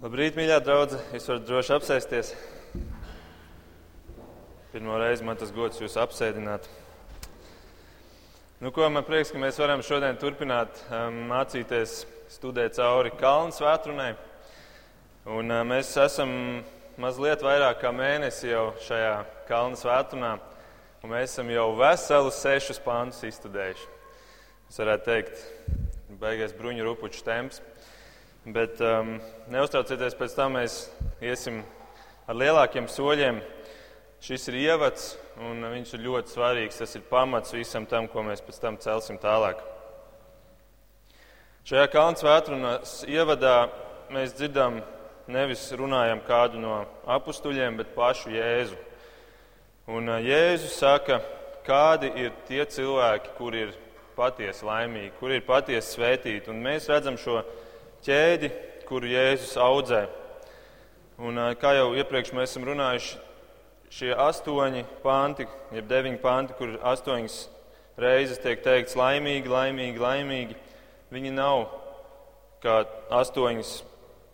Labrīt, mīļā draudzene! Jūs varat droši apsēsties. Pirmo reizi man tas gods jūs apsēdināt. Nu, ko, man prieks, ka mēs varam šodien turpināt um, mācīties, studēt cauri kalnu svētkrunai. Un, uh, mēs esam mazliet vairāk kā mēnesi jau šajā kalnu svētkrunā, un mēs esam jau veselus sešus pāntus izstudējuši. Es varētu teikt, beigās bruņu rupuču temps. Bet um, neuztraucieties, pēc tam mēs iesim ar lielākiem soļiem. Šis ir ievads, un viņš ir ļoti svarīgs. Tas ir pamats visam tam, ko mēs pēc tam celsim tālāk. Šajā kalnu svētrunas ievadā mēs dzirdam, nevis runājam kādu no apstuļiem, bet pašu Jēzu. Un uh, Jēzus saka, kādi ir tie cilvēki, kuri ir patiesi laimīgi, kuri ir patiesi svētīti. Un mēs redzam šo ķēdi, kuru Jēzus audzē. Un, kā jau iepriekš mēs esam runājuši, šie astoņi panti, jeb deviņi panti, kur astoņas reizes tiek teikts laimīgi, laimīgi, laimīgi, viņi nav kā astoņas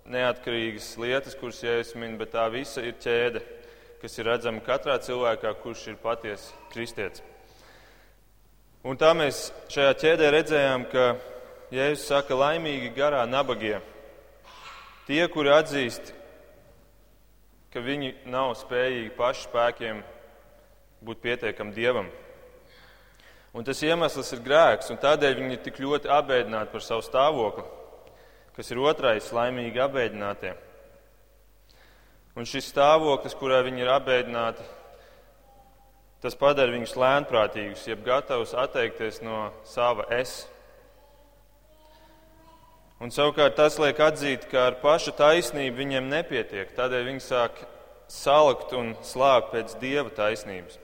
neatkarīgas lietas, kuras Jēzus min, bet tā visa ir ķēde, kas ir redzama katrā cilvēkā, kurš ir patiesi kristietis. Un tā mēs šajā ķēdē redzējām, ka Jēzus saka, laimīgi garā nabagie. Tie, kuri atzīst, ka viņi nav spējīgi paši spēkiem būt pietiekami dievam. Un tas iemesls ir grēks, un tādēļ viņi ir tik ļoti apbēdināti par savu stāvokli, kas ir otrais laimīgi apbēdinātie. Un šis stāvoklis, kurā viņi ir apbēdināti, tas padara viņus lēnprātīgus, jeb gatavus atteikties no sava es. Un savukārt tas liek atzīt, ka ar pašu taisnību viņiem nepietiek. Tādēļ viņi sāk salikt un slāpt pēc dieva taisnības.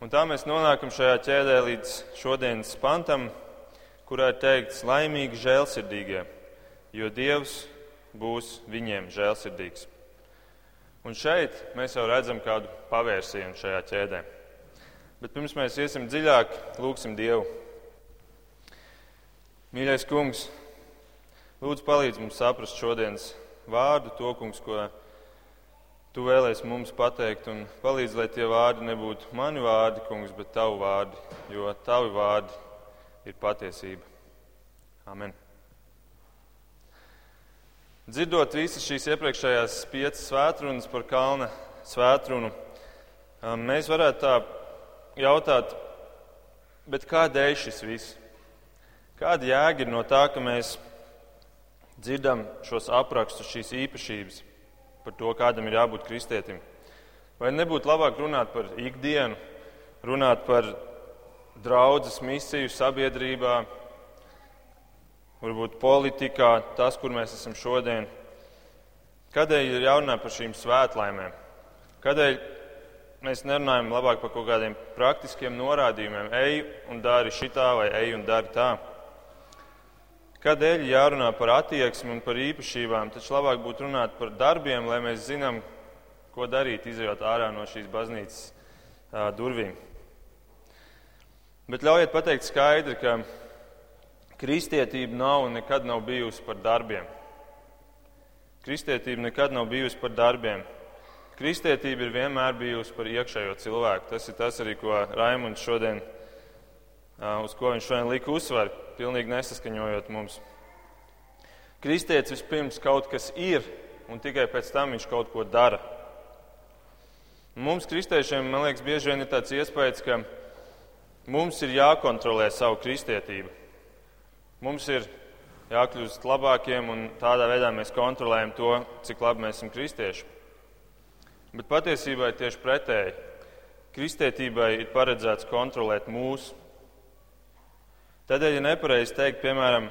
Un tā mēs nonākam šajā ķēdē līdz šodienas pantam, kurā ir teikts laimīgi žēlsirdīgie, jo dievs būs viņiem žēlsirdīgs. Un šeit mēs jau redzam kādu pavērsienu šajā ķēdē. Bet pirms mēs iesim dziļāk, lūgsim Dievu. Mīļais kungs, Lūdzu, palīdz mums saprast šodienas vārdu, to kungs, ko tu vēlēsi mums pateikt, un palīdz, lai tie vārdi nebūtu mani vārdi, kungs, bet tavu vārdi, jo tavi vārdi ir patiesība. Amen. Dzirdot visas šīs iepriekšējās piecas svētrunas par kalna svētrunu, um, mēs varētu tā jautāt, bet kādēļ šis viss? Kāda jēga ir no tā, ka mēs dzirdam šos aprakstus, šīs īpašības par to, kādam ir jābūt kristietim. Vai nebūtu labāk runāt par ikdienu, runāt par draudzes misiju sabiedrībā, varbūt politikā, tas, kur mēs esam šodien? Kādēļ ir jārunā par šīm svētlaimēm? Kādēļ mēs nerunājam labāk par kaut kādiem praktiskiem norādījumiem? Ej un dari šitā vai ej un dari tā. Kādēļ jārunā par attieksmi un par īpašībām? Taču labāk būtu runāt par darbiem, lai mēs zinām, ko darīt, izjot ārā no šīs baznīcas uh, durvīm. Bet ļaujiet pateikt skaidri, ka kristietība nav un nekad nav bijusi par darbiem. Kristietība nekad nav bijusi par darbiem. Kristietība ir vienmēr bijusi par iekšējo cilvēku. Tas ir tas arī, ko Raimunds šodien, uz ko viņš šodien lika uzsvaru pilnīgi nesaskaņojot mums. Kristietis vispirms kaut kas ir, un tikai pēc tam viņš kaut ko dara. Mums, kristiešiem, man liekas, bieži vien ir tāds iespējas, ka mums ir jākontrolē savu kristietību. Mums ir jākļūst labākiem, un tādā veidā mēs kontrolējam to, cik labi mēs esam kristieši. Bet patiesībā ir tieši pretēji. Kristietībai ir paredzēts kontrolēt mūsu Tādēļ ir nepareizi teikt, piemēram,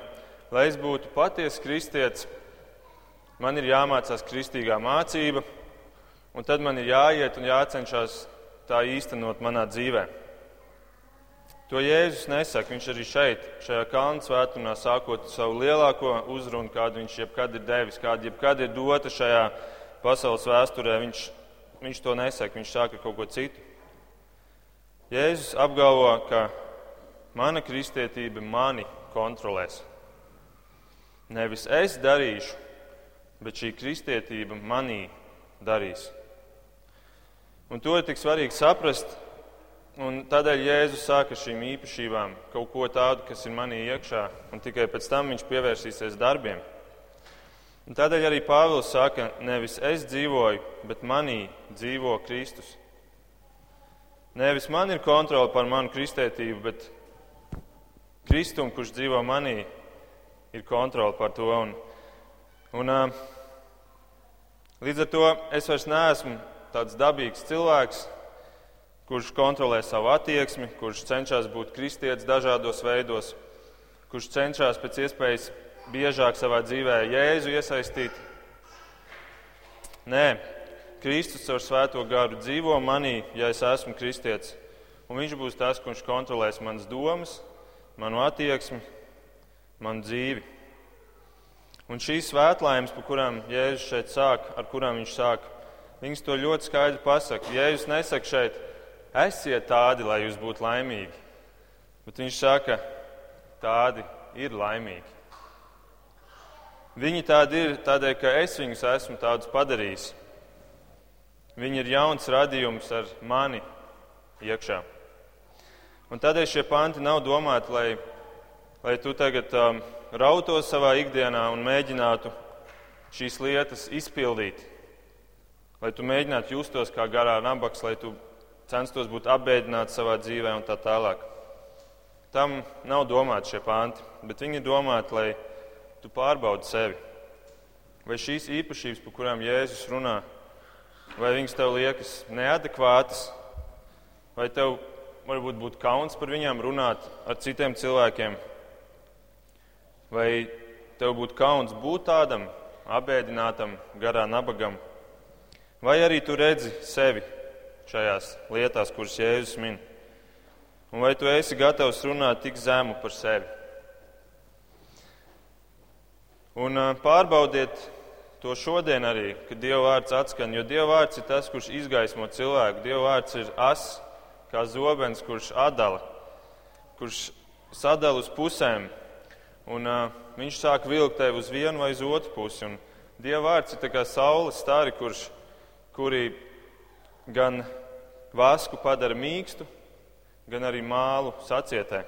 lai es būtu patiesa kristietis, man ir jāmācās kristīgā mācība, un tad man ir jāiet un jācenšas tā īstenot manā dzīvē. To Jēzus nesaka. Viņš arī šeit, šajā kalnu svētdienā, sākot savu lielāko uzrunu, kādu viņš jebkad ir devis, kāda jebkad ir dota šajā pasaules vēsturē, viņš, viņš to nesaka. Viņš saka kaut ko citu. Jēzus apgalvo, ka Mana kristietība mani kontrolēs. Nevis es darīšu, bet šī kristietība manī darīs. Un to ir tik svarīgi saprast, un tādēļ Jēzus sāka ar šīm īpašībām kaut ko tādu, kas ir manī iekšā, un tikai pēc tam viņš pievērsīsies darbiem. Un tādēļ arī Pāvils saka, nevis es dzīvoju, bet manī dzīvo Kristus. Nevis man ir kontrole pār manu kristētību, bet Kristum, kurš dzīvo manī, ir kontrole pār to. Un, un, līdz ar to es vairs neesmu tāds dabīgs cilvēks, kurš kontrolē savu attieksmi, kurš cenšas būt kristietis dažādos veidos, kurš cenšas pēc iespējas biežāk savā dzīvē Jēzu iesaistīt. Nē, Kristus ar svēto garu dzīvo manī, ja es esmu kristietis. Un viņš būs tas, kurš kontrolēs manas domas, manu attieksmi, manu dzīvi. Un šīs svētlaimes, par kurām Jēzus šeit sāk, ar kurām viņš sāk, viņas to ļoti skaidri pasaka. Jēzus nesaka šeit, esiet tādi, lai jūs būtu laimīgi, bet viņš saka, tādi ir laimīgi. Viņi tādi ir tādēļ, ka es viņus esmu tādus padarījis. Viņi ir jauns radījums ar mani iekšā. Un tādēļ šie panti nav domāti, lai, lai tu tagad um, rautos savā ikdienā un mēģinātu šīs lietas izpildīt. Lai tu mēģinātu justos kā garā nabaks, lai tu censtos būt apbēdināts savā dzīvē un tā tālāk. Tam nav domāti šie panti, bet viņi ir domāti, lai tu pārbaudi sevi. Vai šīs īpašības, par kurām Jēzus runā, vai viņas tev liekas neadekvātas, vai tev varbūt būtu kauns par viņām runāt ar citiem cilvēkiem, vai tev būtu kauns būt tādam, apbēdinātam, garā nabagam, vai arī tu redzi sevi šajās lietās, kuras Jēzus min, un vai tu esi gatavs runāt tik zemu par sevi. Un pārbaudiet to šodien arī, kad Dieva vārds atskan, jo Dieva vārds ir tas, kurš izgaismo cilvēku. Dieva vārds ir as, kā zobens, kurš atdala, kurš sadala uz pusēm. Un, uh, viņš sāk vilkt tevi uz vienu vai uz otru pusi. Un Dieva vārds ir kā saules stari, kurš, kuri gan vasku padara mīkstu, gan arī mālu sacietē.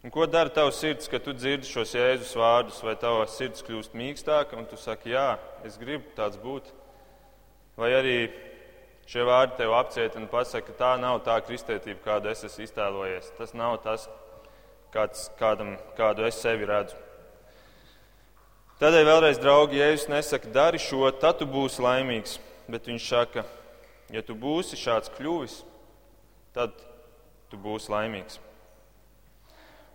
Un ko dara tavs sirds, kad tu dzirdi šos jēzus vārdus, vai tava sirds kļūst mīkstāka un tu saki, jā, es gribu tāds būt? Vai arī šie vārdi tev apcieta un pasaka, ka tā nav tā kristētība, kādu es esmu iztēlojies. Tas nav tas, kāds, kādam, kādu es sevi redzu. Tādēļ vēlreiz, draugi, Jēzus nesaka, dari šo, tad tu būsi laimīgs. Bet viņš saka, ja tu būsi šāds kļuvis, tad tu būsi laimīgs.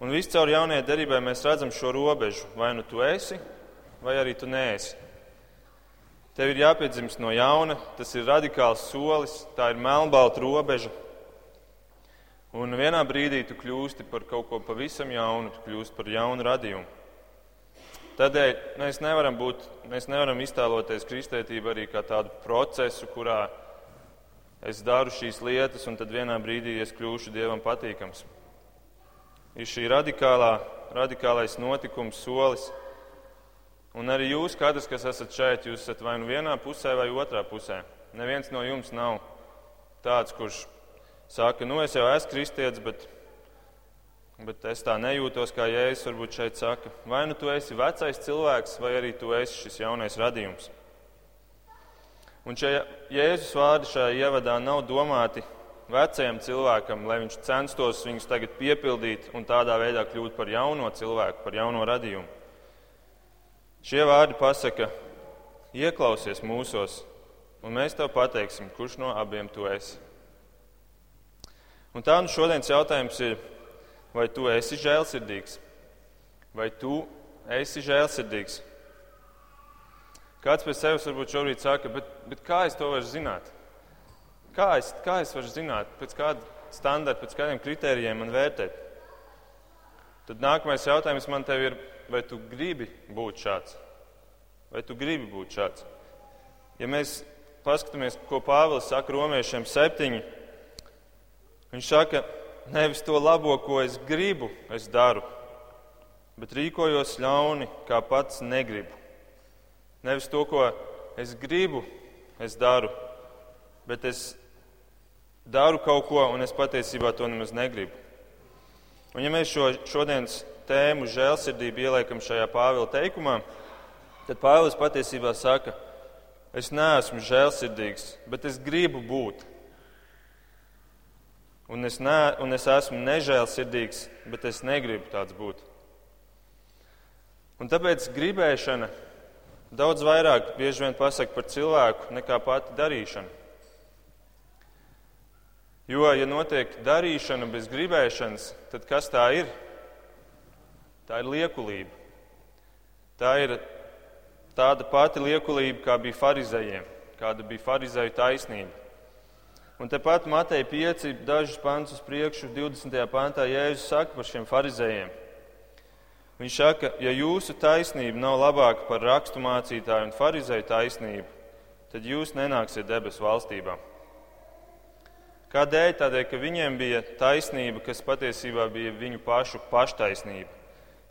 Un viscaur jaunajai derībai mēs redzam šo robežu. Vai nu tu esi, vai arī tu neesi. Tev ir jāpiedzimst no jauna, tas ir radikāls solis, tā ir melnbalta robeža. Un vienā brīdī tu kļūsti par kaut ko pavisam jaunu, tu kļūsti par jaunu radījumu. Tādēļ mēs nevaram, būt, mēs nevaram iztēloties kristētību arī kā tādu procesu, kurā es daru šīs lietas, un tad vienā brīdī es kļūšu dievam patīkams ir šī radikālā, radikālais notikums, solis. Un arī jūs, katrs, kas esat šeit, jūs esat vai nu vienā pusē, vai otrā pusē. Neviens no jums nav tāds, kurš saka, nu es jau esmu kristietis, bet, bet es tā nejūtos, kā Jēzus varbūt šeit saka. Vai nu tu esi vecais cilvēks, vai arī tu esi šis jaunais radījums. Un šie Jēzus vārdi šajā ievadā nav domāti vecajam cilvēkam, lai viņš censtos viņus tagad piepildīt un tādā veidā kļūt par jauno cilvēku, par jauno radījumu. Šie vārdi pasaka, ieklausies mūsos, un mēs tev pateiksim, kurš no abiem tu esi. Un tā nu šodienas jautājums ir, vai tu esi žēlsirdīgs, vai tu esi žēlsirdīgs? Kāds pēc sevis varbūt šobrīd saka, bet, bet kā es to varu zināt? Kā es, kā es varu zināt, pēc kāda standarta, pēc kādiem kritērijiem man vērtēt? Tad nākamais jautājums man te ir, vai tu gribi būt šāds? Vai tu gribi būt šāds? Ja mēs paskatāmies, ko Pāvils saka romiešiem septiņi, viņš saka, nevis to labo, ko es gribu, es daru, bet rīkojos ļauni, kā pats negribu. Nevis to, ko es gribu, es daru, bet es daru kaut ko, un es patiesībā to nemaz negribu. Un ja mēs šo šodienas tēmu žēlsirdību ieliekam šajā Pāvila teikumā, tad Pāvils patiesībā saka, es neesmu žēlsirdīgs, bet es gribu būt. Un es, ne, un es esmu nežēlsirdīgs, bet es negribu tāds būt. Un tāpēc gribēšana daudz vairāk bieži vien pasaka par cilvēku nekā pati darīšana. Jo, ja notiek darīšana bez gribēšanas, tad kas tā ir? Tā ir liekulība. Tā ir tāda pati liekulība, kā bija farizējiem, kāda bija farizēju taisnība. Un tepat Matei 5, dažus pantus priekšu, 20. pantā Jēzus saka par šiem farizējiem. Viņš saka, ja jūsu taisnība nav labāka par rakstu mācītāju un farizēju taisnību, tad jūs nenāksiet debesu valstībā. Kādēļ? Tādēļ, ka viņiem bija taisnība, kas patiesībā bija viņu pašu paštaisnība.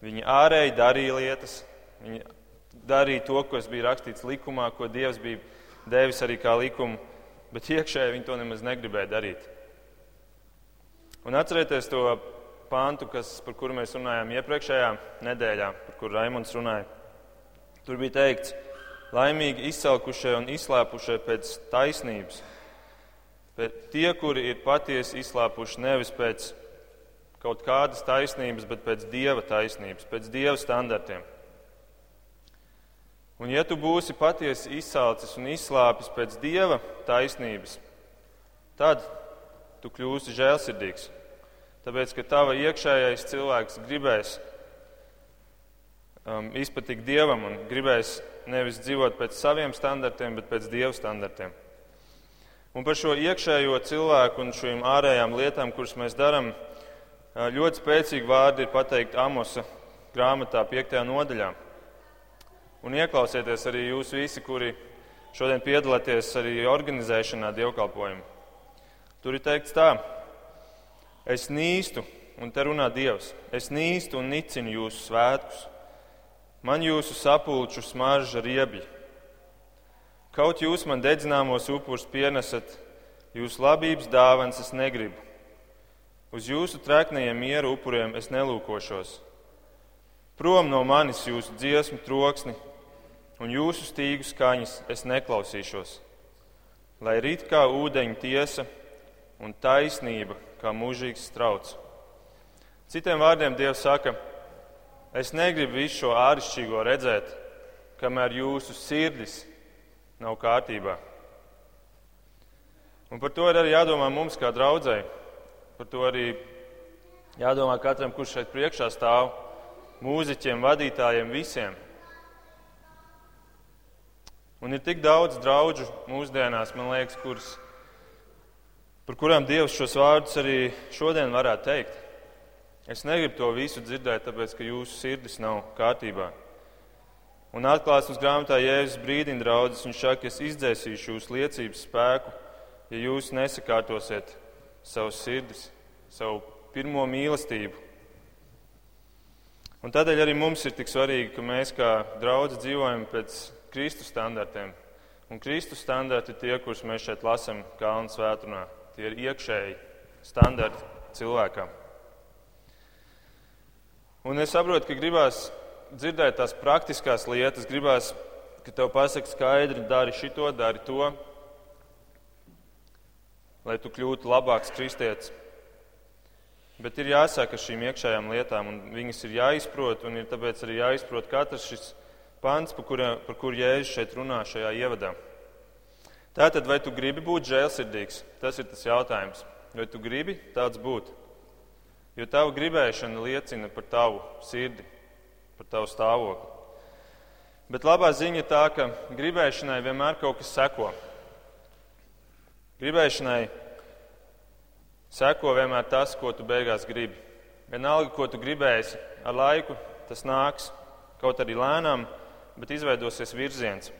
Viņi ārēji darīja lietas, viņi darīja to, kas bija rakstīts likumā, ko Dievs bija devis arī kā likumu, bet iekšēji viņi to nemaz negribēja darīt. Un atcerieties to pāntu, kas, par kuru mēs runājām iepriekšējā nedēļā, par kuru Raimons runāja. Tur bija teikts, laimīgi izcelkušie un izslēpušie pēc taisnības Bet tie, kuri ir patiesi izslāpuši nevis pēc kaut kādas taisnības, bet pēc dieva taisnības, pēc dieva standartiem. Un, ja tu būsi patiesi izsalcis un izslāpis pēc dieva taisnības, tad tu kļūsi žēlsirdīgs. Tāpēc, ka tava iekšējais cilvēks gribēs um, izpatikt dievam un gribēs nevis dzīvot pēc saviem standartiem, bet pēc dieva standartiem. Un par šo iekšējo cilvēku un šīm ārējām lietām, kuras mēs darām, ļoti spēcīgi vārdi ir pateikti Amosa grāmatā, 5. nodaļā. Un ieklausieties arī jūs visi, kuri šodien piedalāties arī organizēšanā dievkalpojumu. Tur ir teikts tā, es nīstu, un te runā Dievs, es nīstu un nicinu jūsu svētkus, man jūsu sapulču smarža riebļi. Kaut jūs man dedzināmos upurus pienesat, jūsu labības dāvans es negribu. Uz jūsu treknajiem mieru upuriem es nelūkošos. Prom no manis jūsu dziesmu troksni un jūsu stīgu skaņas es neklausīšos. Lai rīt kā ūdeņa tiesa un taisnība kā mūžīgs strauts. Citiem vārdiem Dievs saka, es negribu visu šo āršķirīgo redzēt, kamēr jūsu sirdis nav kārtībā. Un par to ir arī jādomā mums, kā draudzēji. Par to arī jādomā katram, kurš šeit priekšā stāv, mūziķiem, vadītājiem, visiem. Un ir tik daudz draugu mūsdienās, man liekas, kuras, par kurām Dievs šos vārdus arī šodien varētu teikt. Es negribu to visu dzirdēt, tāpēc ka jūsu sirdis nav kārtībā. Un atklāsmes grāmatā Jēzus brīdina draudzes, viņš saka, es izdzēsīšu jūsu liecības spēku, ja jūs nesakārtosiet savus sirdis, savu pirmo mīlestību. Un tādēļ arī mums ir tik svarīgi, ka mēs kā draugi dzīvojam pēc Kristus standartiem. Un Kristus standarti ir tie, kurus mēs šeit lasām Kalnu svētdienā. Tie ir iekšēji standarti cilvēkam. Un es saprotu, ka gribās dzirdēt tās praktiskās lietas, gribās, ka tev pasaka skaidri, dari šito, dari to, lai tu kļūtu labāks kristietis. Bet ir jāsāk ar šīm iekšējām lietām, un viņas ir jāizprot, un ir tāpēc arī jāizprot katrs šis pants, par, kura, par kur Jēzus šeit runā šajā ievadā. Tātad, vai tu gribi būt žēlsirdīgs? Tas ir tas jautājums. Vai tu gribi tāds būt? Jo tava gribēšana liecina par tavu sirdi par tavu stāvokli. Bet labā ziņa ir tā, ka gribēšanai vienmēr kaut kas seko. Gribēšanai seko vienmēr tas, ko tu beigās gribi. Vienalga, ko tu gribēsi, ar laiku tas nāks kaut arī lēnām, bet izveidosies virziens.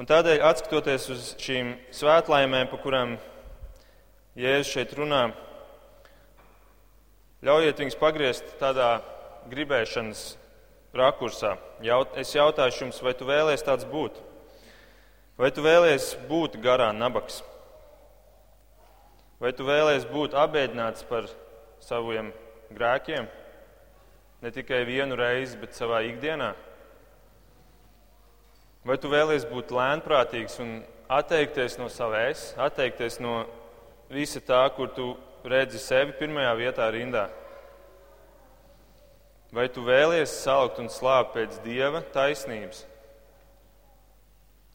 Un tādēļ, skatoties uz šīm svētlaimēm, par kurām Jēzus šeit runā, ļaujiet viņus pagriezt tādā gribēšanas rakursā. Jaut, es jautāšu jums, vai tu vēlies tāds būt? Vai tu vēlies būt garā nabaks? Vai tu vēlies būt apbēdināts par saviem grēkiem? Ne tikai vienu reizi, bet savā ikdienā? Vai tu vēlies būt lēnprātīgs un atteikties no sava es, atteikties no visa tā, kur tu redzi sevi pirmajā vietā rindā? Vai tu vēlies saukt un slāpt pēc dieva taisnības?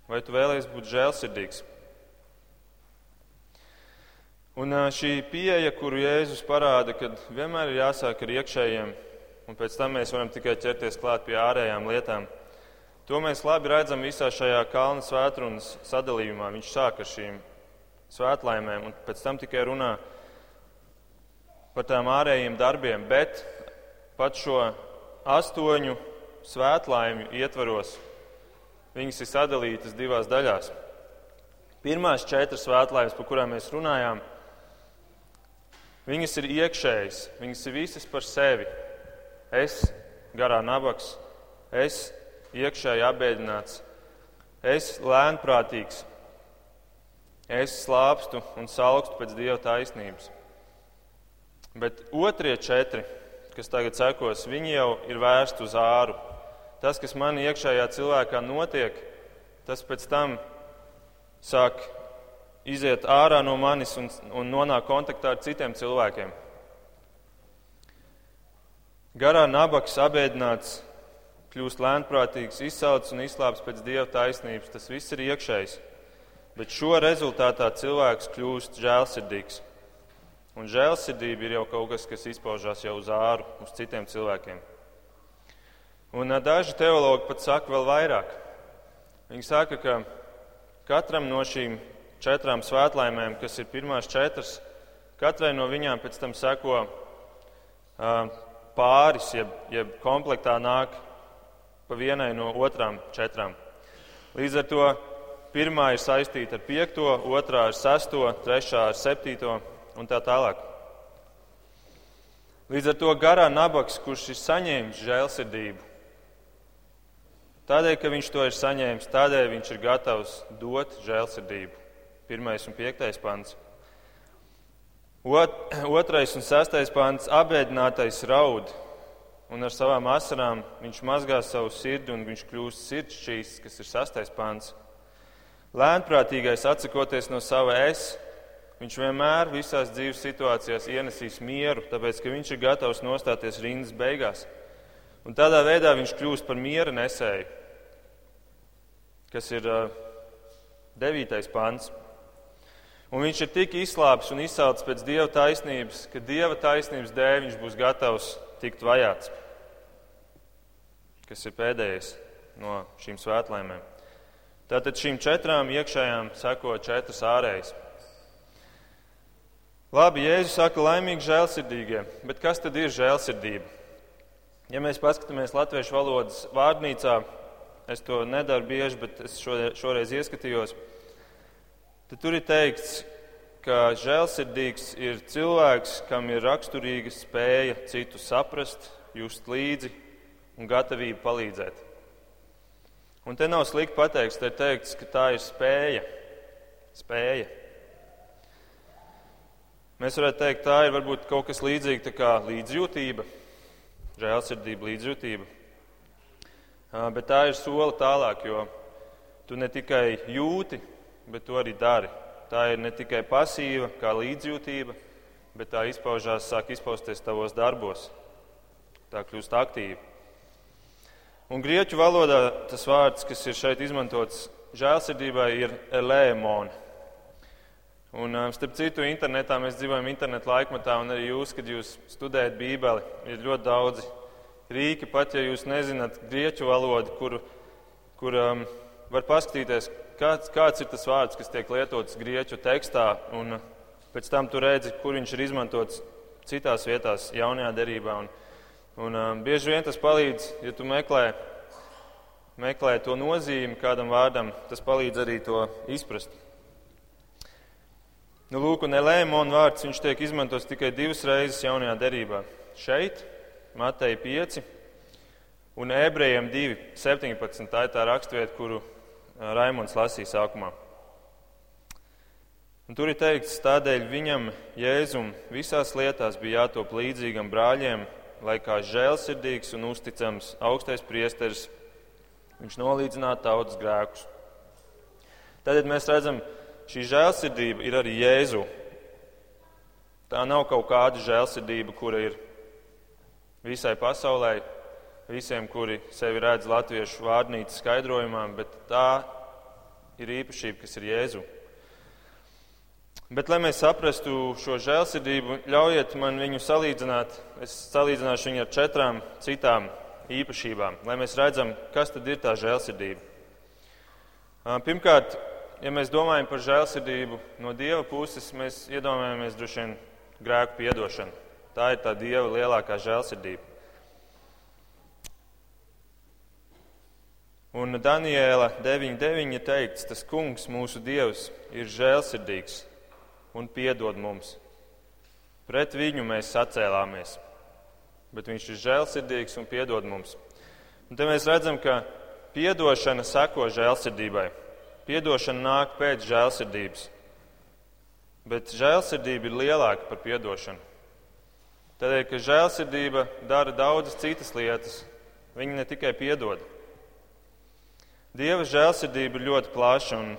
Vai tu vēlies būt žēlsirdīgs? Un šī pieeja, kuru Jēzus parāda, kad vienmēr ir jāsāk ar iekšējiem, un pēc tam mēs varam tikai ķerties klāt pie ārējām lietām. To mēs labi redzam visā šajā kalna svētrunas sadalījumā. Viņš sāk ar šīm svētlaimēm, un pēc tam tikai runā par tām ārējiem darbiem, bet pat šo astoņu svētlaimju ietvaros viņas ir sadalītas divās daļās. Pirmās četras svētlaimes, par kurām mēs runājām, viņas ir iekšējas, viņas ir visas par sevi. Es, garā nabaks, es iekšēji apbēdināts, es lēnprātīgs, es slāpstu un salkstu pēc dieva taisnības. Bet otrie četri kas tagad sekos, viņi jau ir vērsti uz āru. Tas, kas man iekšējā cilvēkā notiek, tas pēc tam sāk iziet ārā no manis un, un nonāk kontaktā ar citiem cilvēkiem. Garā nabaks, abēdināts, kļūst lēnprātīgs, izsalcis un izslāpts pēc dieva taisnības. Tas viss ir iekšējs. Bet šo rezultātā cilvēks kļūst žēlsirdīgs. Un žēlsirdība ir jau kaut kas, kas izpaužās jau uz āru, uz citiem cilvēkiem. Un daži teologi pat saka vēl vairāk. Viņi saka, ka katram no šīm četrām svētlaimēm, kas ir pirmās četras, katrai no viņām pēc tam seko pāris, jeb, jeb komplektā nāk pa vienai no otrām četrām. Līdz ar to pirmā ir saistīta ar piekto, otrā ar sesto, trešā ar septīto un tā tālāk. Līdz ar to garā nabaks, kurš ir saņēmis žēlsirdību, tādēļ, ka viņš to ir saņēmis, tādēļ viņš ir gatavs dot žēlsirdību. Pirmais un piektais pants. Ot, otrais un sastais pants - apbēdinātais raud, un ar savām asarām viņš mazgā savu sirdi, un viņš kļūst sirdšķīs, kas ir sastais pants. Lēnprātīgais atsakoties no sava es, Viņš vienmēr visās dzīves situācijās ienesīs mieru, tāpēc ka viņš ir gatavs nostāties rindas beigās. Un tādā veidā viņš kļūst par miera nesēju, kas ir devītais pants. Un viņš ir tik izslāpis un izsalcis pēc dieva taisnības, ka dieva taisnības dēļ viņš būs gatavs tikt vajāts, kas ir pēdējais no šīm svētlaimēm. Tātad šīm četrām iekšējām seko četras ārējas. Labi, Jēzus saka, laimīgi žēlsirdīgie, bet kas tad ir žēlsirdība? Ja mēs paskatāmies latviešu valodas vārnīcā, es to nedaru bieži, bet es šoreiz ieskatījos, tad tur ir teikts, ka žēlsirdīgs ir cilvēks, kam ir raksturīga spēja citu saprast, just līdzi un gatavība palīdzēt. Un te nav slikti pateikts, te ir teikts, ka tā ir spēja. Spēja. Mēs varētu teikt, tā ir varbūt kaut kas līdzīgs kā līdzjūtība, žēlsirdība, līdzjūtība. Bet tā ir soli tālāk, jo tu ne tikai jūti, bet tu arī dari. Tā ir ne tikai pasīva, kā līdzjūtība, bet tā izpaužās, sāk izpausties tavos darbos. Tā kļūst aktīva. Un grieķu valodā tas vārds, kas ir šeit izmantots žēlsirdībai, ir elēmona. Un, starp citu, internetā mēs dzīvojam internetu laikmatā, un arī jūs, kad jūs studējat Bībeli, ir ļoti daudzi rīki, pat ja jūs nezināt grieķu valodu, kur, kur um, var paskatīties, kāds, kāds ir tas vārds, kas tiek lietots grieķu tekstā, un pēc tam tu redzi, kur viņš ir izmantots citās vietās, jaunajā derībā. Un, un, um, bieži vien tas palīdz, ja tu meklē, meklē to nozīmi kādam vārdam, tas palīdz arī to izprast. Nu, lūk, un elēmona vārds tiek izmantots tikai divas reizes jaunajā derībā. Šeit Mateja 5 un ebrejiem 2, 17. Tā ir tā raksturvieta, kuru Raimons lasīja sākumā. Un tur ir teikts, tādēļ viņam, Jēzum, visās lietās bija jātop līdzīgam brāļiem, lai kā žēlsirdīgs un uzticams augstais priesteris viņš nolīdzinātu tautas grēkus. Tad mēs redzam, šī žēlsirdība ir arī Jēzu. Tā nav kaut kāda žēlsirdība, kura ir visai pasaulē, visiem, kuri sevi redz latviešu vārnīcas skaidrojumā, bet tā ir īpašība, kas ir Jēzu. Bet, lai mēs saprastu šo žēlsirdību, ļaujiet man viņu salīdzināt. Es salīdzināšu viņu ar četrām citām īpašībām, lai mēs redzam, kas tad ir tā žēlsirdība. Pirmkārt, ja mēs domājam par žēlsirdību no Dieva puses, mēs iedomājamies droši vien grēku piedošanu. Tā ir tā Dieva lielākā žēlsirdība. Un Daniela 9.9. teikts, tas kungs, mūsu Dievs, ir žēlsirdīgs un piedod mums. Pret viņu mēs sacēlāmies, bet viņš ir žēlsirdīgs un piedod mums. Un te mēs redzam, ka piedošana seko žēlsirdībai. Piedošana nāk pēc žēlsirdības, bet žēlsirdība ir lielāka par piedošanu. Tādēļ, ka žēlsirdība dara daudzas citas lietas, viņa ne tikai piedod. Dieva žēlsirdība ir ļoti plaša, un,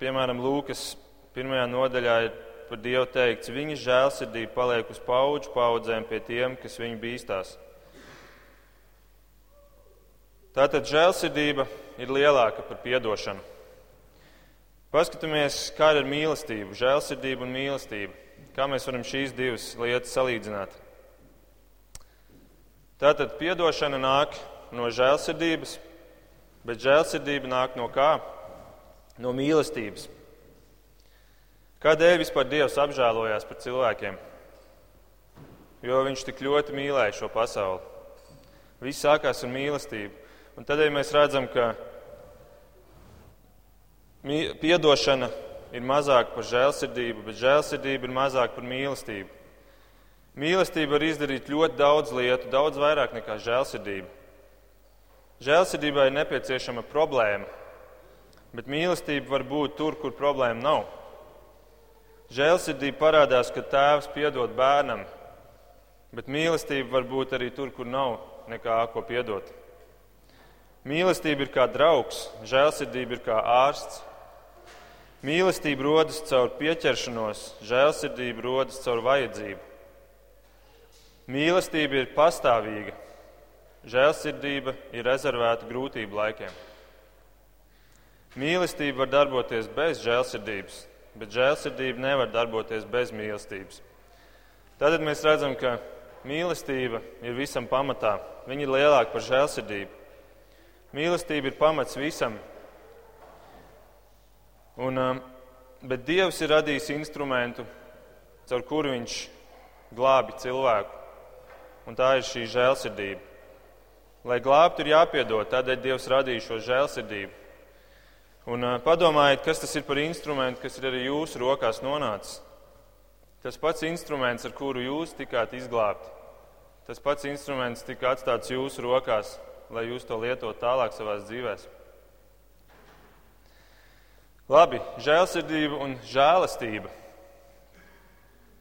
piemēram, Lūkas pirmajā nodaļā ir par Dievu teikts, viņa žēlsirdība paliek uz paudžu paudzēm pie tiem, kas viņu bīstās. Tātad žēlsirdība ir lielāka par piedošanu. Paskatāmies, kāda ir mīlestība, žēlsirdība un mīlestība. Kā mēs varam šīs divas lietas salīdzināt? Tātad piedošana nāk no žēlsirdības, bet žēlsirdība nāk no kā? No mīlestības. Kādēļ vispār Dievs apžēlojās par cilvēkiem? Jo viņš tik ļoti mīlēja šo pasauli. Viss sākās ar mīlestību. Un tādēļ mēs redzam, ka piedošana ir mazāka par žēlsirdību, bet žēlsirdība ir mazāka par mīlestību. Mīlestība var izdarīt ļoti daudz lietu, daudz vairāk nekā žēlsirdība. Žēlsirdībai ir nepieciešama problēma, bet mīlestība var būt tur, kur problēma nav. Žēlsirdība parādās, kad tēvs piedod bērnam, bet mīlestība var būt arī tur, kur nav nekā ko piedot. Mīlestība ir kā draugs, žēlsirdība ir kā ārsts. Mīlestība rodas caur pieķeršanos, žēlsirdība rodas caur vajadzību. Mīlestība ir pastāvīga, žēlsirdība ir rezervēta grūtību laikiem. Mīlestība var darboties bez žēlsirdības, bet žēlsirdība nevar darboties bez mīlestības. Tad mēs redzam, ka mīlestība ir visam pamatā. Viņa ir lielāka par žēlsirdību. Mīlestība ir pamats visam. Un, um, bet Dievs ir radījis instrumentu, caur kuru viņš glābi cilvēku. Un tā ir šī žēlsirdība. Lai glābtu, ir jāpiedod, tādēļ Dievs radīja šo žēlsirdību. Un padomājiet, kas tas ir par instrumentu, kas ir arī jūsu rokās nonācis. Tas pats instruments, ar kuru jūs tikāt izglābti. Tas pats instruments tika atstāts jūsu rokās, lai jūs to lietotu tālāk savā dzīvēm. Labi, žēlsirdība un žēlastība.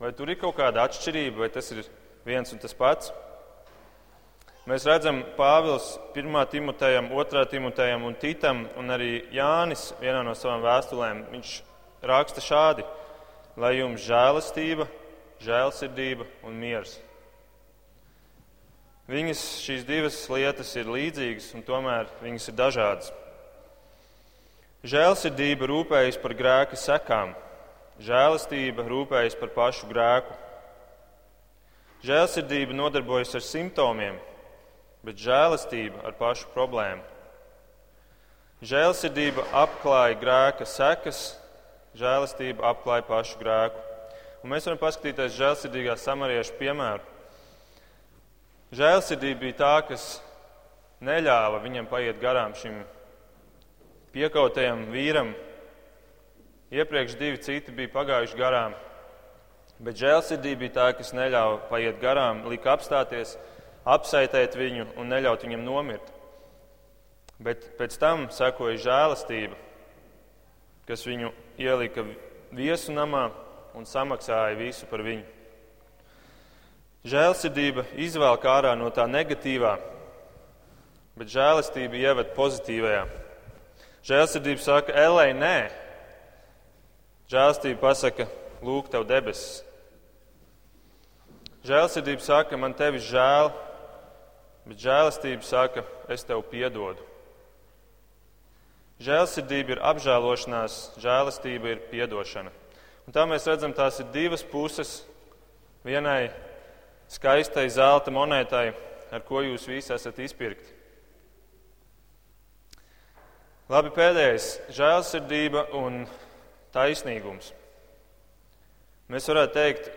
Vai tur ir kaut kāda atšķirība, vai tas ir viens un tas pats? Mēs redzam, Pāvils 1. Timotejam, 2. Timotejam un Titam, un arī Jānis vienā no savām vēstulēm, viņš raksta šādi: lai jums žēlastība, žēlsirdība un miers. Viņas šīs divas lietas ir līdzīgas, un tomēr viņas ir dažādas. Žēlsirdība rūpējas par grēka sekām, žēlastība rūpējas par pašu grēku. Žēlsirdība nodarbojas ar simptomiem, bet žēlastība ar pašu problēmu. Žēlsirdība apklāja grēka sekas, žēlastība apklāja pašu grēku. Un mēs varam paskatīties žēlsirdīgā samariešu piemēru. Žēlsirdība bija tā, kas neļāva viņam paiet garām šim piekautajam vīram. Iepriekš divi citi bija pagājuši garām, bet žēlsirdība bija tā, kas neļāva paiet garām, lika apstāties apsaitēt viņu un neļaut viņam nomirt. Bet pēc tam sekoja žēlastība, kas viņu ielika viesu namā un samaksāja visu par viņu. Žēlsirdība izvēl ārā no tā negatīvā, bet žēlastība ieved pozitīvajā. Žēlsirdība saka, Elē, nē. Žēlastība pasaka, lūk, tev debesis. Žēlsirdība saka, man tevi žēl, bet žēlastība saka, es tev piedodu. Žēlsirdība ir apžēlošanās, žēlastība ir piedošana. Un tā mēs redzam, tās ir divas puses vienai skaistai zelta monētai, ar ko jūs visi esat izpirkti. Labi, pēdējais - žēlsirdība un taisnīgums. Mēs varētu teikt,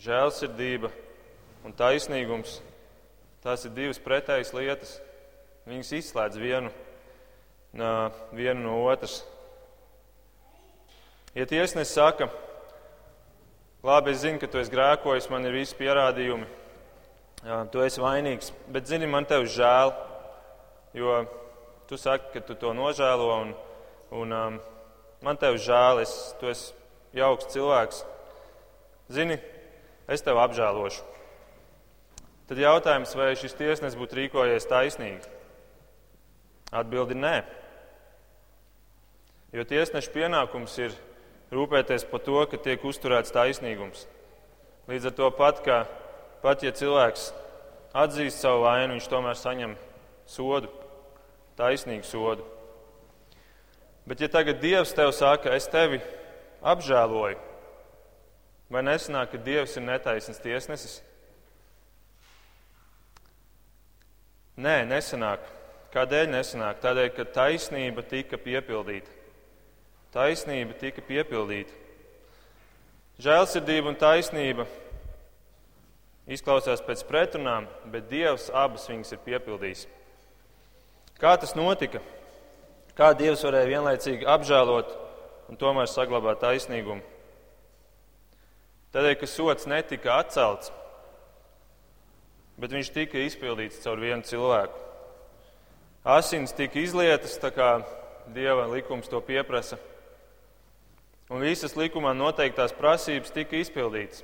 žēlsirdība un taisnīgums tās ir divas pretējas lietas. Viņas izslēdz vienu, vienu no otras. Ja tiesnesis saka, labi, es zinu, ka tu esi grēkojis, man ir visi pierādījumi, jā, tu esi vainīgs, bet zini, man tev žēl, jo tu saki, ka tu to nožēlo, un, un um, man tev žēl, es, tu esi jauks cilvēks. Zini, es tev apžēlošu. Tad jautājums, vai šis tiesnesis būtu rīkojies taisnīgi? Atbildi nē. Jo tiesneša pienākums ir rūpēties par to, ka tiek uzturēts taisnīgums. Līdz ar to pat, ka pat ja cilvēks atzīst savu vainu, viņš tomēr saņem sodu, taisnīgu sodu. Bet ja tagad Dievs tev saka, es tevi apžēloju, vai nesanāk, ka Dievs ir netaisns tiesnesis? Nē, nesanāk. Kādēļ nesanāk? Tādēļ, ka taisnība tika piepildīta. Taisnība tika piepildīta. Žēlsirdība un taisnība izklausās pēc pretrunām, bet Dievs abas viņas ir piepildījis. Kā tas notika? Kā Dievs varēja vienlaicīgi apžēlot un tomēr saglabāt taisnīgumu? Tādēļ, ka sots netika atcelts, bet viņš tika izpildīts caur vienu cilvēku. Asins tika izlietas tā kā Dieva likums to pieprasa un visas likumā noteiktās prasības tika izpildītas.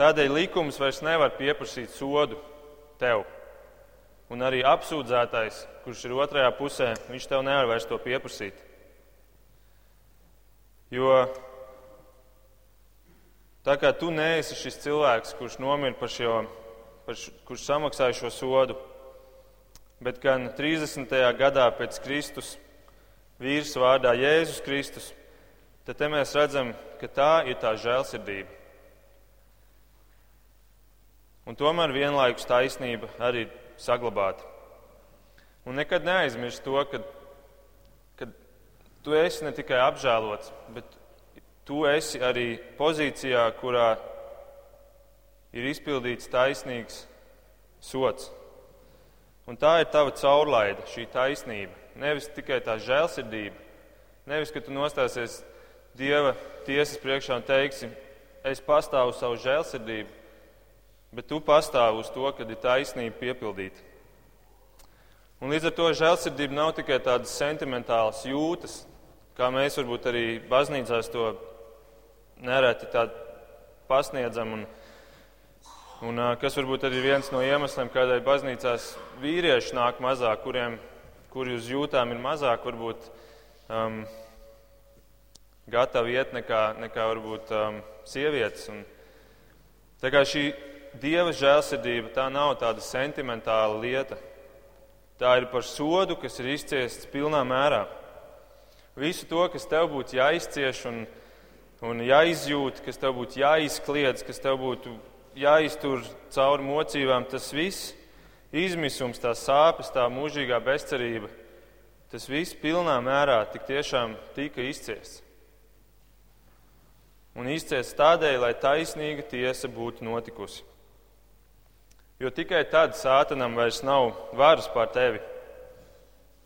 Tādēļ likums vairs nevar pieprasīt sodu tev. Un arī apsūdzētais, kurš ir otrajā pusē, viņš tev nevar vairs to pieprasīt. Jo tā kā tu neesi šis cilvēks, kurš nomira par šo, par š, kurš samaksāja šo sodu, bet gan 30. gadā pēc Kristus vīrs vārdā Jēzus Kristus, tad te mēs redzam, ka tā ir tā žēlsirdība. Un tomēr vienlaikus taisnība arī saglabāta. Un nekad neaizmirst to, ka, ka tu esi ne tikai apžēlots, bet tu esi arī pozīcijā, kurā ir izpildīts taisnīgs sots. Un tā ir tava caurlaide, šī taisnība. Nevis tikai tā žēlsirdība, nevis, ka tu nostāsies Dieva tiesas priekšā un teiksi, es pastāvu savu žēlsirdību, bet tu pastāvi uz to, kad ir taisnība piepildīta. Un līdz ar to žēlsirdība nav tikai tādas sentimentālas jūtas, kā mēs varbūt arī baznīcās to nereti pasniedzam. Un, un, kas varbūt arī viens no iemesliem, kādēļ baznīcās vīrieši nāk mazāk, kuriem kuri uz jūtām ir mazāk, varbūt um, gatavi iet nekā, nekā varbūt um, sievietes. Un, tā kā šī dieva žēlsirdība tā nav tāda sentimentāla lieta. Tā ir par sodu, kas ir izciests pilnā mērā. Visu to, kas tev būtu jāizcieš un, un jāizjūt, kas tev būtu jāizkliedz, kas tev būtu jāiztur cauri mocībām, tas viss izmisums, tā sāpes, tā mūžīgā bezcerība, tas viss pilnā mērā tik tiešām tika izciests. Un izciests tādēļ, lai taisnīga tiesa būtu notikusi. Jo tikai tad sātanam vairs nav varas pār tevi,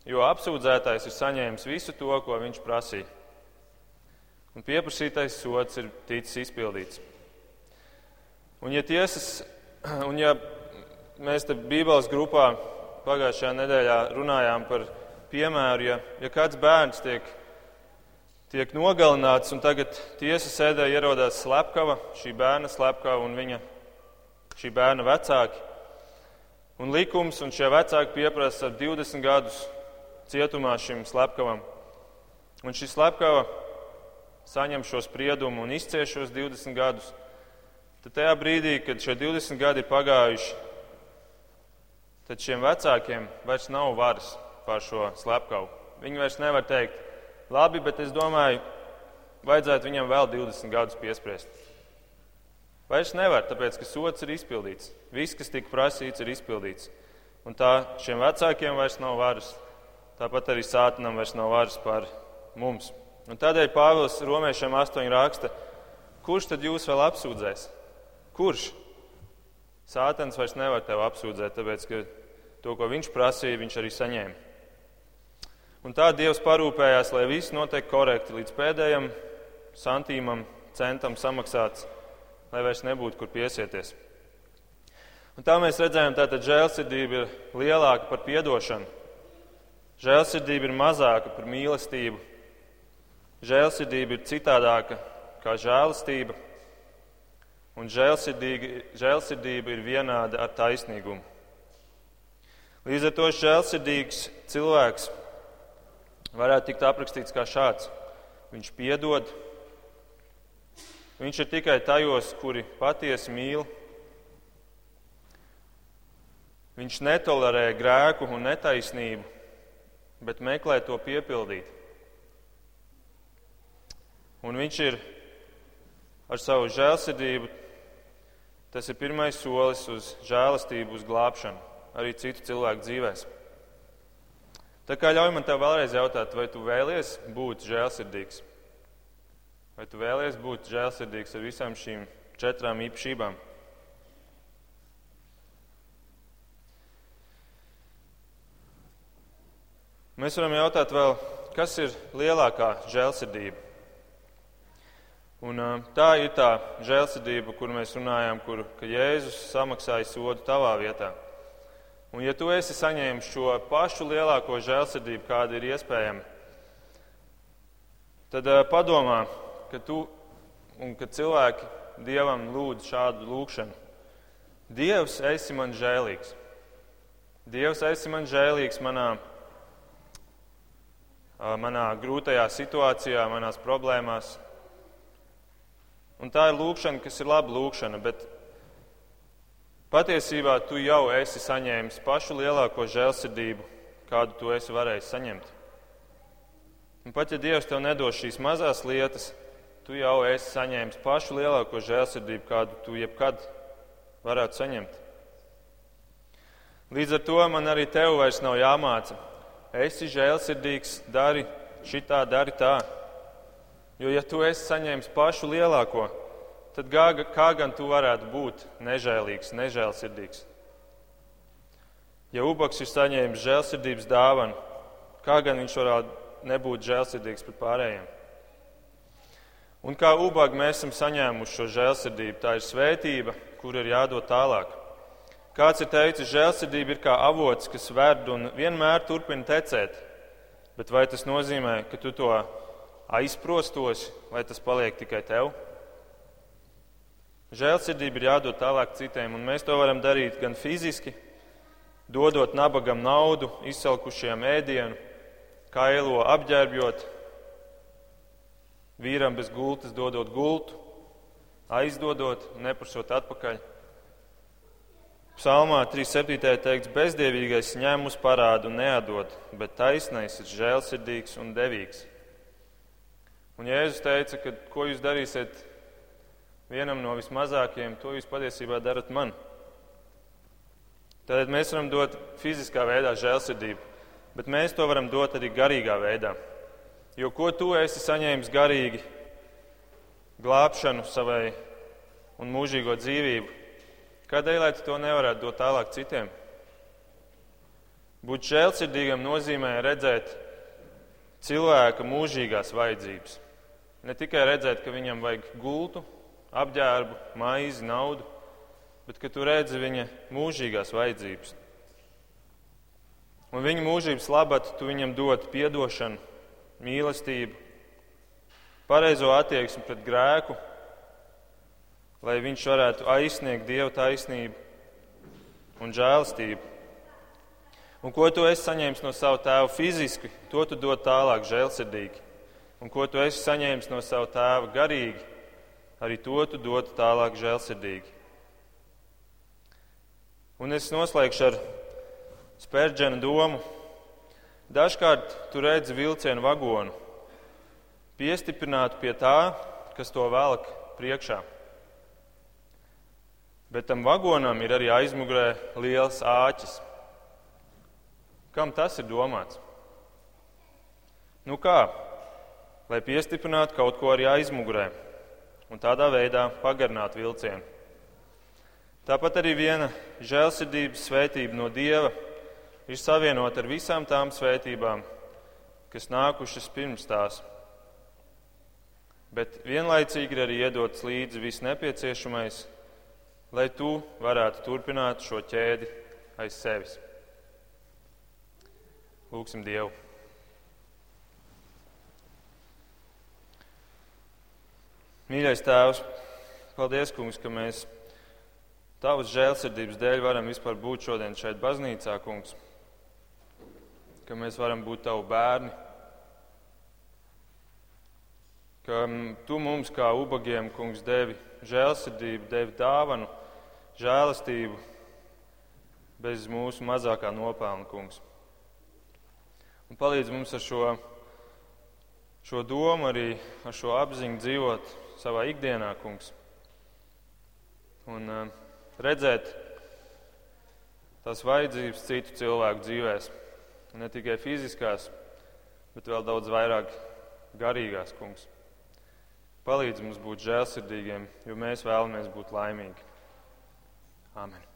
jo apsūdzētais ir saņēmis visu to, ko viņš prasīja. Un pieprasītais sots ir ticis izpildīts. Un ja tiesas, un ja mēs te Bībeles grupā pagājušajā nedēļā runājām par piemēru, ja, ja kāds bērns tiek, tiek nogalināts un tagad tiesa sēdē ierodās slepkava, šī bērna slepkava un viņa, šī bērna vecāki, un likums un šie vecāki pieprasa 20 gadus cietumā šim slepkavam. Un šī slepkava saņem šo spriedumu un izcieš šos 20 gadus. Tad tajā brīdī, kad šie 20 gadi ir pagājuši, tad šiem vecākiem vairs nav varas pār šo slepkavu. Viņi vairs nevar teikt, labi, bet es domāju, vajadzētu viņam vēl 20 gadus piespriest. Vairs nevar, tāpēc ka sots ir izpildīts. Viss, kas tika prasīts, ir izpildīts. Un tā šiem vecākiem vairs nav varas. Tāpat arī sātanam vairs nav varas pār mums. Un tādēļ Pāvils Romiešiem 8 raksta, kurš tad jūs vēl apsūdzēs? Kurš? Sātans vairs nevar tevi apsūdzēt, tāpēc ka to, ko viņš prasīja, viņš arī saņēma. Un tā Dievs parūpējās, lai viss notiek korekti līdz pēdējam santīmam, centam samaksāts, lai vairs nebūtu kur piesieties. Un tā mēs redzējām, ka žēlsirdība ir lielāka par piedošanu. Žēlsirdība ir mazāka par mīlestību. Žēlsirdība ir citādāka kā žēlastība, un žēlsirdība ir vienāda ar taisnīgumu. Līdz ar to žēlsirdīgs cilvēks varētu tikt aprakstīts kā šāds. Viņš piedod, viņš ir tikai tajos, kuri patiesi mīl. Viņš netolerē grēku un netaisnību bet meklē to piepildīt. Un viņš ir ar savu žēlsirdību, tas ir pirmais solis uz žēlastību, uz glābšanu arī citu cilvēku dzīvēm. Tā kā ļauj man te vēlreiz jautāt, vai tu vēlies būt žēlsirdīgs? Vai tu vēlies būt žēlsirdīgs ar visām šīm četrām īpašībām? Mēs varam jautāt vēl, kas ir lielākā žēlsirdība? Un, tā ir tā žēlsirdība, kur mēs runājām, kur Jēzus samaksāja sodu tavā vietā. Un, ja tu esi saņēmis šo pašu lielāko žēlsirdību, kāda ir iespējama, tad padomā, ka tu un ka cilvēki Dievam lūdz šādu lūgšanu. Dievs, esi man žēlīgs. Dievs, esi man žēlīgs manā manā grūtajā situācijā, manās problēmās. Un tā ir lūkšana, kas ir laba lūkšana, bet patiesībā tu jau esi saņēmis pašu lielāko žēlsirdību, kādu tu esi varējis saņemt. Un pat ja Dievs tev nedos šīs mazās lietas, tu jau esi saņēmis pašu lielāko žēlsirdību, kādu tu jebkad varētu saņemt. Līdz ar to man arī tev vairs nav jāmāca, esi žēlsirdīgs, dari šitā, dari tā. Jo, ja tu esi saņēmis pašu lielāko, tad kā, kā gan tu varētu būt nežēlīgs, nežēlsirdīgs? Ja ubaks ir saņēmis žēlsirdības dāvanu, kā gan viņš varētu nebūt žēlsirdīgs pret pārējiem? Un kā ubagi mēs esam saņēmuši šo žēlsirdību, tā ir svētība, kur ir jādod tālāk. Kāds ir teicis, žēlsirdība ir kā avots, kas verd un vienmēr turpina tecēt. Bet vai tas nozīmē, ka tu to aizprostos, vai tas paliek tikai tev? Žēlsirdība ir jādod tālāk citiem, un mēs to varam darīt gan fiziski, dodot nabagam naudu, izsalkušajam ēdienu, kailo apģērbjot, vīram bez gultas dodot gultu, aizdodot, neprasot atpakaļ. Psalmā 3.7. teikts, bezdievīgais ņem uz parādu un neatdod, bet taisnais ir žēlsirdīgs un devīgs. Un Jēzus teica, ka ko jūs darīsiet vienam no vismazākajiem, to jūs patiesībā darat man. Tātad mēs varam dot fiziskā veidā žēlsirdību, bet mēs to varam dot arī garīgā veidā. Jo ko tu esi saņēmis garīgi, glābšanu savai un mūžīgo dzīvību, Kādēļ lai tu to nevarētu dot tālāk citiem? Būt žēlsirdīgam nozīmē redzēt cilvēka mūžīgās vajadzības. Ne tikai redzēt, ka viņam vajag gultu, apģērbu, maizi, naudu, bet ka tu redzi viņa mūžīgās vajadzības. Un viņa mūžības labad tu viņam dod piedošanu, mīlestību, pareizo attieksmi pret grēku, lai viņš varētu aizsniegt Dieva taisnību un žēlastību. Un ko tu esi saņēmis no sava tēva fiziski, to tu dod tālāk žēlsirdīgi. Un ko tu esi saņēmis no sava tēva garīgi, arī to tu dod tālāk žēlsirdīgi. Un es noslēgšu ar spērģena domu. Dažkārt tu redzi vilcienu vagonu, piestiprinātu pie tā, kas to velk priekšā. Bet tam vagonam ir arī aizmugurē liels āķis. Kam tas ir domāts? Nu kā? Lai piestiprinātu kaut ko arī aizmugurē un tādā veidā pagarinātu vilcienu. Tāpat arī viena žēlsirdības svētība no Dieva ir savienota ar visām tām svētībām, kas nākušas pirms tās. Bet vienlaicīgi ir arī iedots līdzi viss nepieciešamais, lai tu varētu turpināt šo ķēdi aiz sevis. Lūksim Dievu. Mīļais Tēvs, paldies, Kungs, ka mēs Tavas žēlsirdības dēļ varam vispār būt šodien šeit baznīcā, Kungs. Ka mēs varam būt Tavu bērni. Ka Tu mums kā ubagiem, Kungs, devi žēlsirdību, devi dāvanu, žēlastību bez mūsu mazākā nopelna, Kungs. Un palīdz mums ar šo, šo domu, arī ar šo apziņu dzīvot savā ikdienā, kungs. Un uh, redzēt tās vajadzības citu cilvēku dzīvēs. Ne tikai fiziskās, bet vēl daudz vairāk garīgās, kungs. Palīdz mums būt žēlsirdīgiem, jo mēs vēlamies būt laimīgi. Āmen!